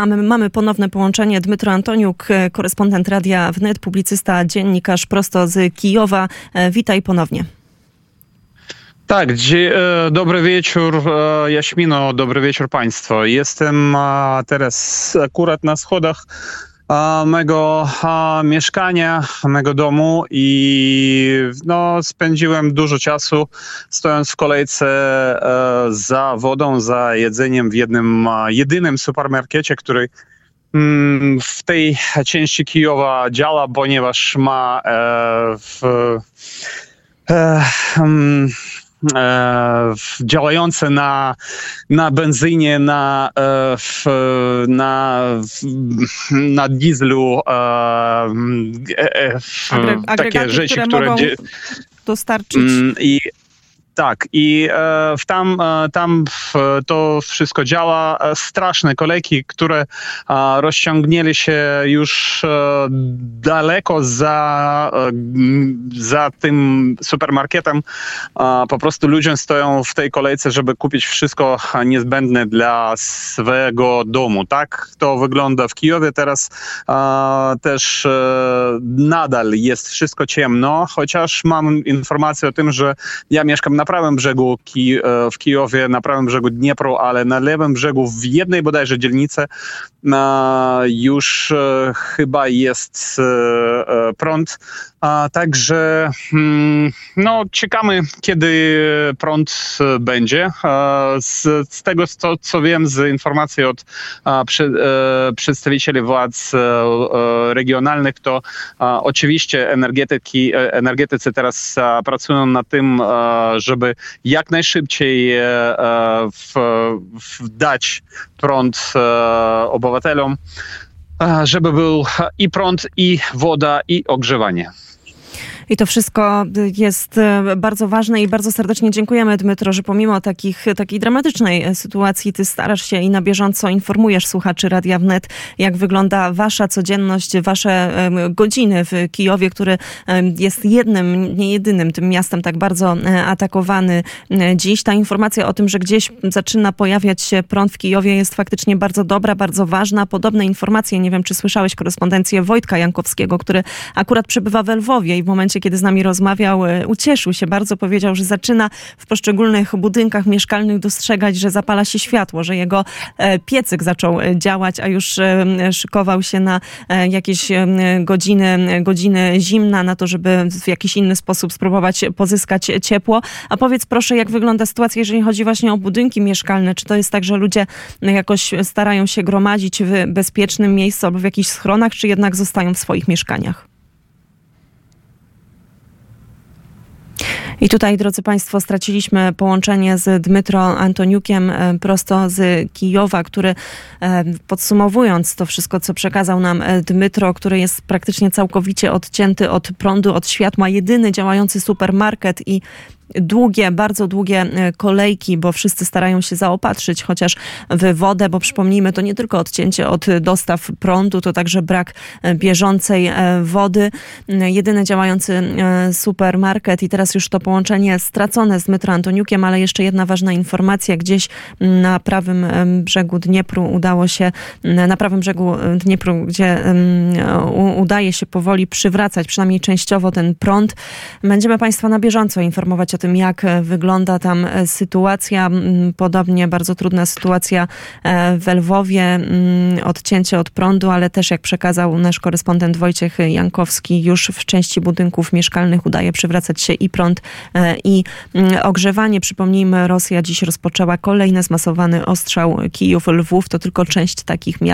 Mamy, mamy ponowne połączenie. Dmytro Antoniuk, korespondent Radia Wnet, publicysta, dziennikarz prosto z Kijowa. Witaj ponownie. Tak, dzie- dobry wieczór Jaśmino, dobry wieczór Państwu. Jestem teraz akurat na schodach mego mieszkania, mego domu i no, spędziłem dużo czasu stojąc w kolejce za wodą, za jedzeniem w jednym jedynym supermarkecie, który mm, w tej części Kijowa działa, ponieważ ma w, mm, działające na, na benzynie, na, w, na, na dieslu Agre- takie rzeczy, które, które mogą dostarczyć. I, tak, i e, tam, e, tam to wszystko działa. Straszne kolejki, które e, rozciągnęli się już daleko za, za tym supermarketem. Po prostu ludzie stoją w tej kolejce, żeby kupić wszystko niezbędne dla swojego domu. Tak to wygląda w Kijowie. Teraz też nadal jest wszystko ciemno, chociaż mam informację o tym, że ja mieszkam na prawym brzegu Ki w Kijowie, na prawym brzegu Dniepru, ale na lewym brzegu w jednej bodajże dzielnicy już chyba jest prąd. Także hmm, no, czekamy, kiedy prąd będzie. Z, z tego, co, co wiem z informacji od przy, przedstawicieli władz regionalnych, to oczywiście energetyki, energetycy teraz pracują nad tym, żeby jak najszybciej w, w dać prąd obywatelom, żeby był i prąd, i woda, i ogrzewanie. I to wszystko jest e, bardzo ważne i bardzo serdecznie dziękujemy, Dmytro, że pomimo takich, takiej dramatycznej e, sytuacji ty starasz się i na bieżąco informujesz słuchaczy Radia Wnet, jak wygląda wasza codzienność, wasze godziny w Kijowie, który jest jednym, nie jedynym tym miastem tak bardzo e, atakowany dziś. Ta informacja o tym, że gdzieś zaczyna pojawiać się prąd w Kijowie jest faktycznie bardzo dobra, bardzo ważna. Podobne informacje, nie wiem czy słyszałeś korespondencję Wojtka Jankowskiego, który akurat przebywa w Lwowie i w momencie, kiedy z nami rozmawiał, e, ucieszył się bardzo, powiedział, że zaczyna w poszczególnych budynkach mieszkalnych dostrzegać, że zapala się światło, że jego e, piecyk zaczął e, działać, a już szykował się na jakieś godziny, godziny zimna, na to, żeby w jakiś inny sposób spróbować pozyskać ciepło. A powiedz proszę, jak wygląda sytuacja, jeżeli chodzi właśnie o budynki mieszkalne? Czy to jest tak, że ludzie jakoś starają się gromadzić w bezpiecznym miejscu albo w jakichś schronach, czy jednak zostają w swoich mieszkaniach? I tutaj, drodzy Państwo, straciliśmy połączenie z Dmytro Antoniukiem e, prosto z Kijowa, który e, podsumowując to wszystko, co przekazał nam e, Dmytro, który jest praktycznie całkowicie odcięty od prądu, od światła, jedyny działający supermarket i długie, bardzo długie e, kolejki, bo wszyscy starają się zaopatrzyć chociaż w wodę, bo przypomnijmy, to nie tylko odcięcie od dostaw prądu, to także brak e, bieżącej e, wody. Jedyny działający supermarket i teraz już to połączenie stracone z Metro Antoniukiem, ale jeszcze jedna ważna informacja. Gdzieś na prawym brzegu Dniepru udało się, na prawym brzegu Dniepru, gdzie udaje się powoli przywracać, przynajmniej częściowo ten prąd. Będziemy Państwa na bieżąco informować o tym, jak e, wygląda tam e, sytuacja. Podobnie bardzo trudna sytuacja e, w Lwowie, odcięcie od prądu, ale też jak przekazał nasz korespondent Wojciech Jankowski, już w części budynków mieszkalnych udaje przywracać się i prąd, i ogrzewanie. Przypomnijmy, Rosja dziś rozpoczęła kolejny zmasowany ostrzał Kijów-Lwów. To tylko część takich miast.